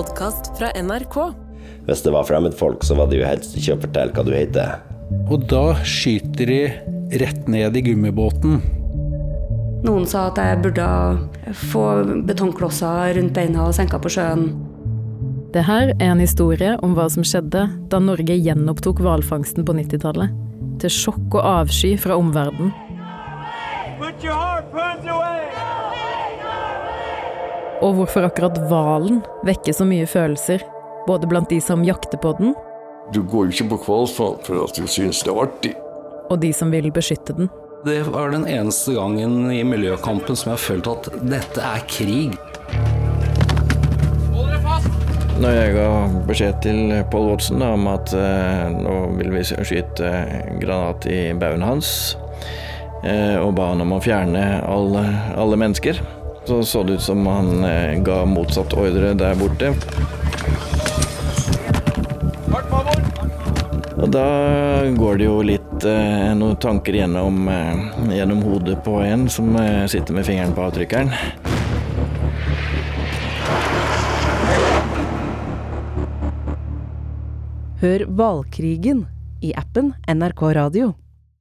podkast fra NRK. Hvis det var fremmedfolk, så var det jo helst ikke å fortelle hva du heter. Og da skyter de rett ned i gummibåten. Noen sa at jeg burde få betongklosser rundt beina og senka på sjøen. Det her er en historie om hva som skjedde da Norge gjenopptok hvalfangsten på 90-tallet. Til sjokk og avsky fra omverdenen. Og hvorfor akkurat hvalen vekker så mye følelser, både blant de som jakter på den, Du går jo ikke på hvalfang for at du syns det er artig. og de som vil beskytte den. Det var den eneste gangen i miljøkampen som jeg har følt at dette er krig. Når jeg ga beskjed til Pål Watson om at eh, nå vil vi skyte granat i baugen hans, eh, og ba han om å fjerne alle, alle mennesker, så så det ut som han eh, ga motsatt ordre der borte. Og da går det jo litt eh, noen tanker gjennom, eh, gjennom hodet på en som eh, sitter med fingeren på avtrykkeren. Hør valgkrigen i appen NRK Radio.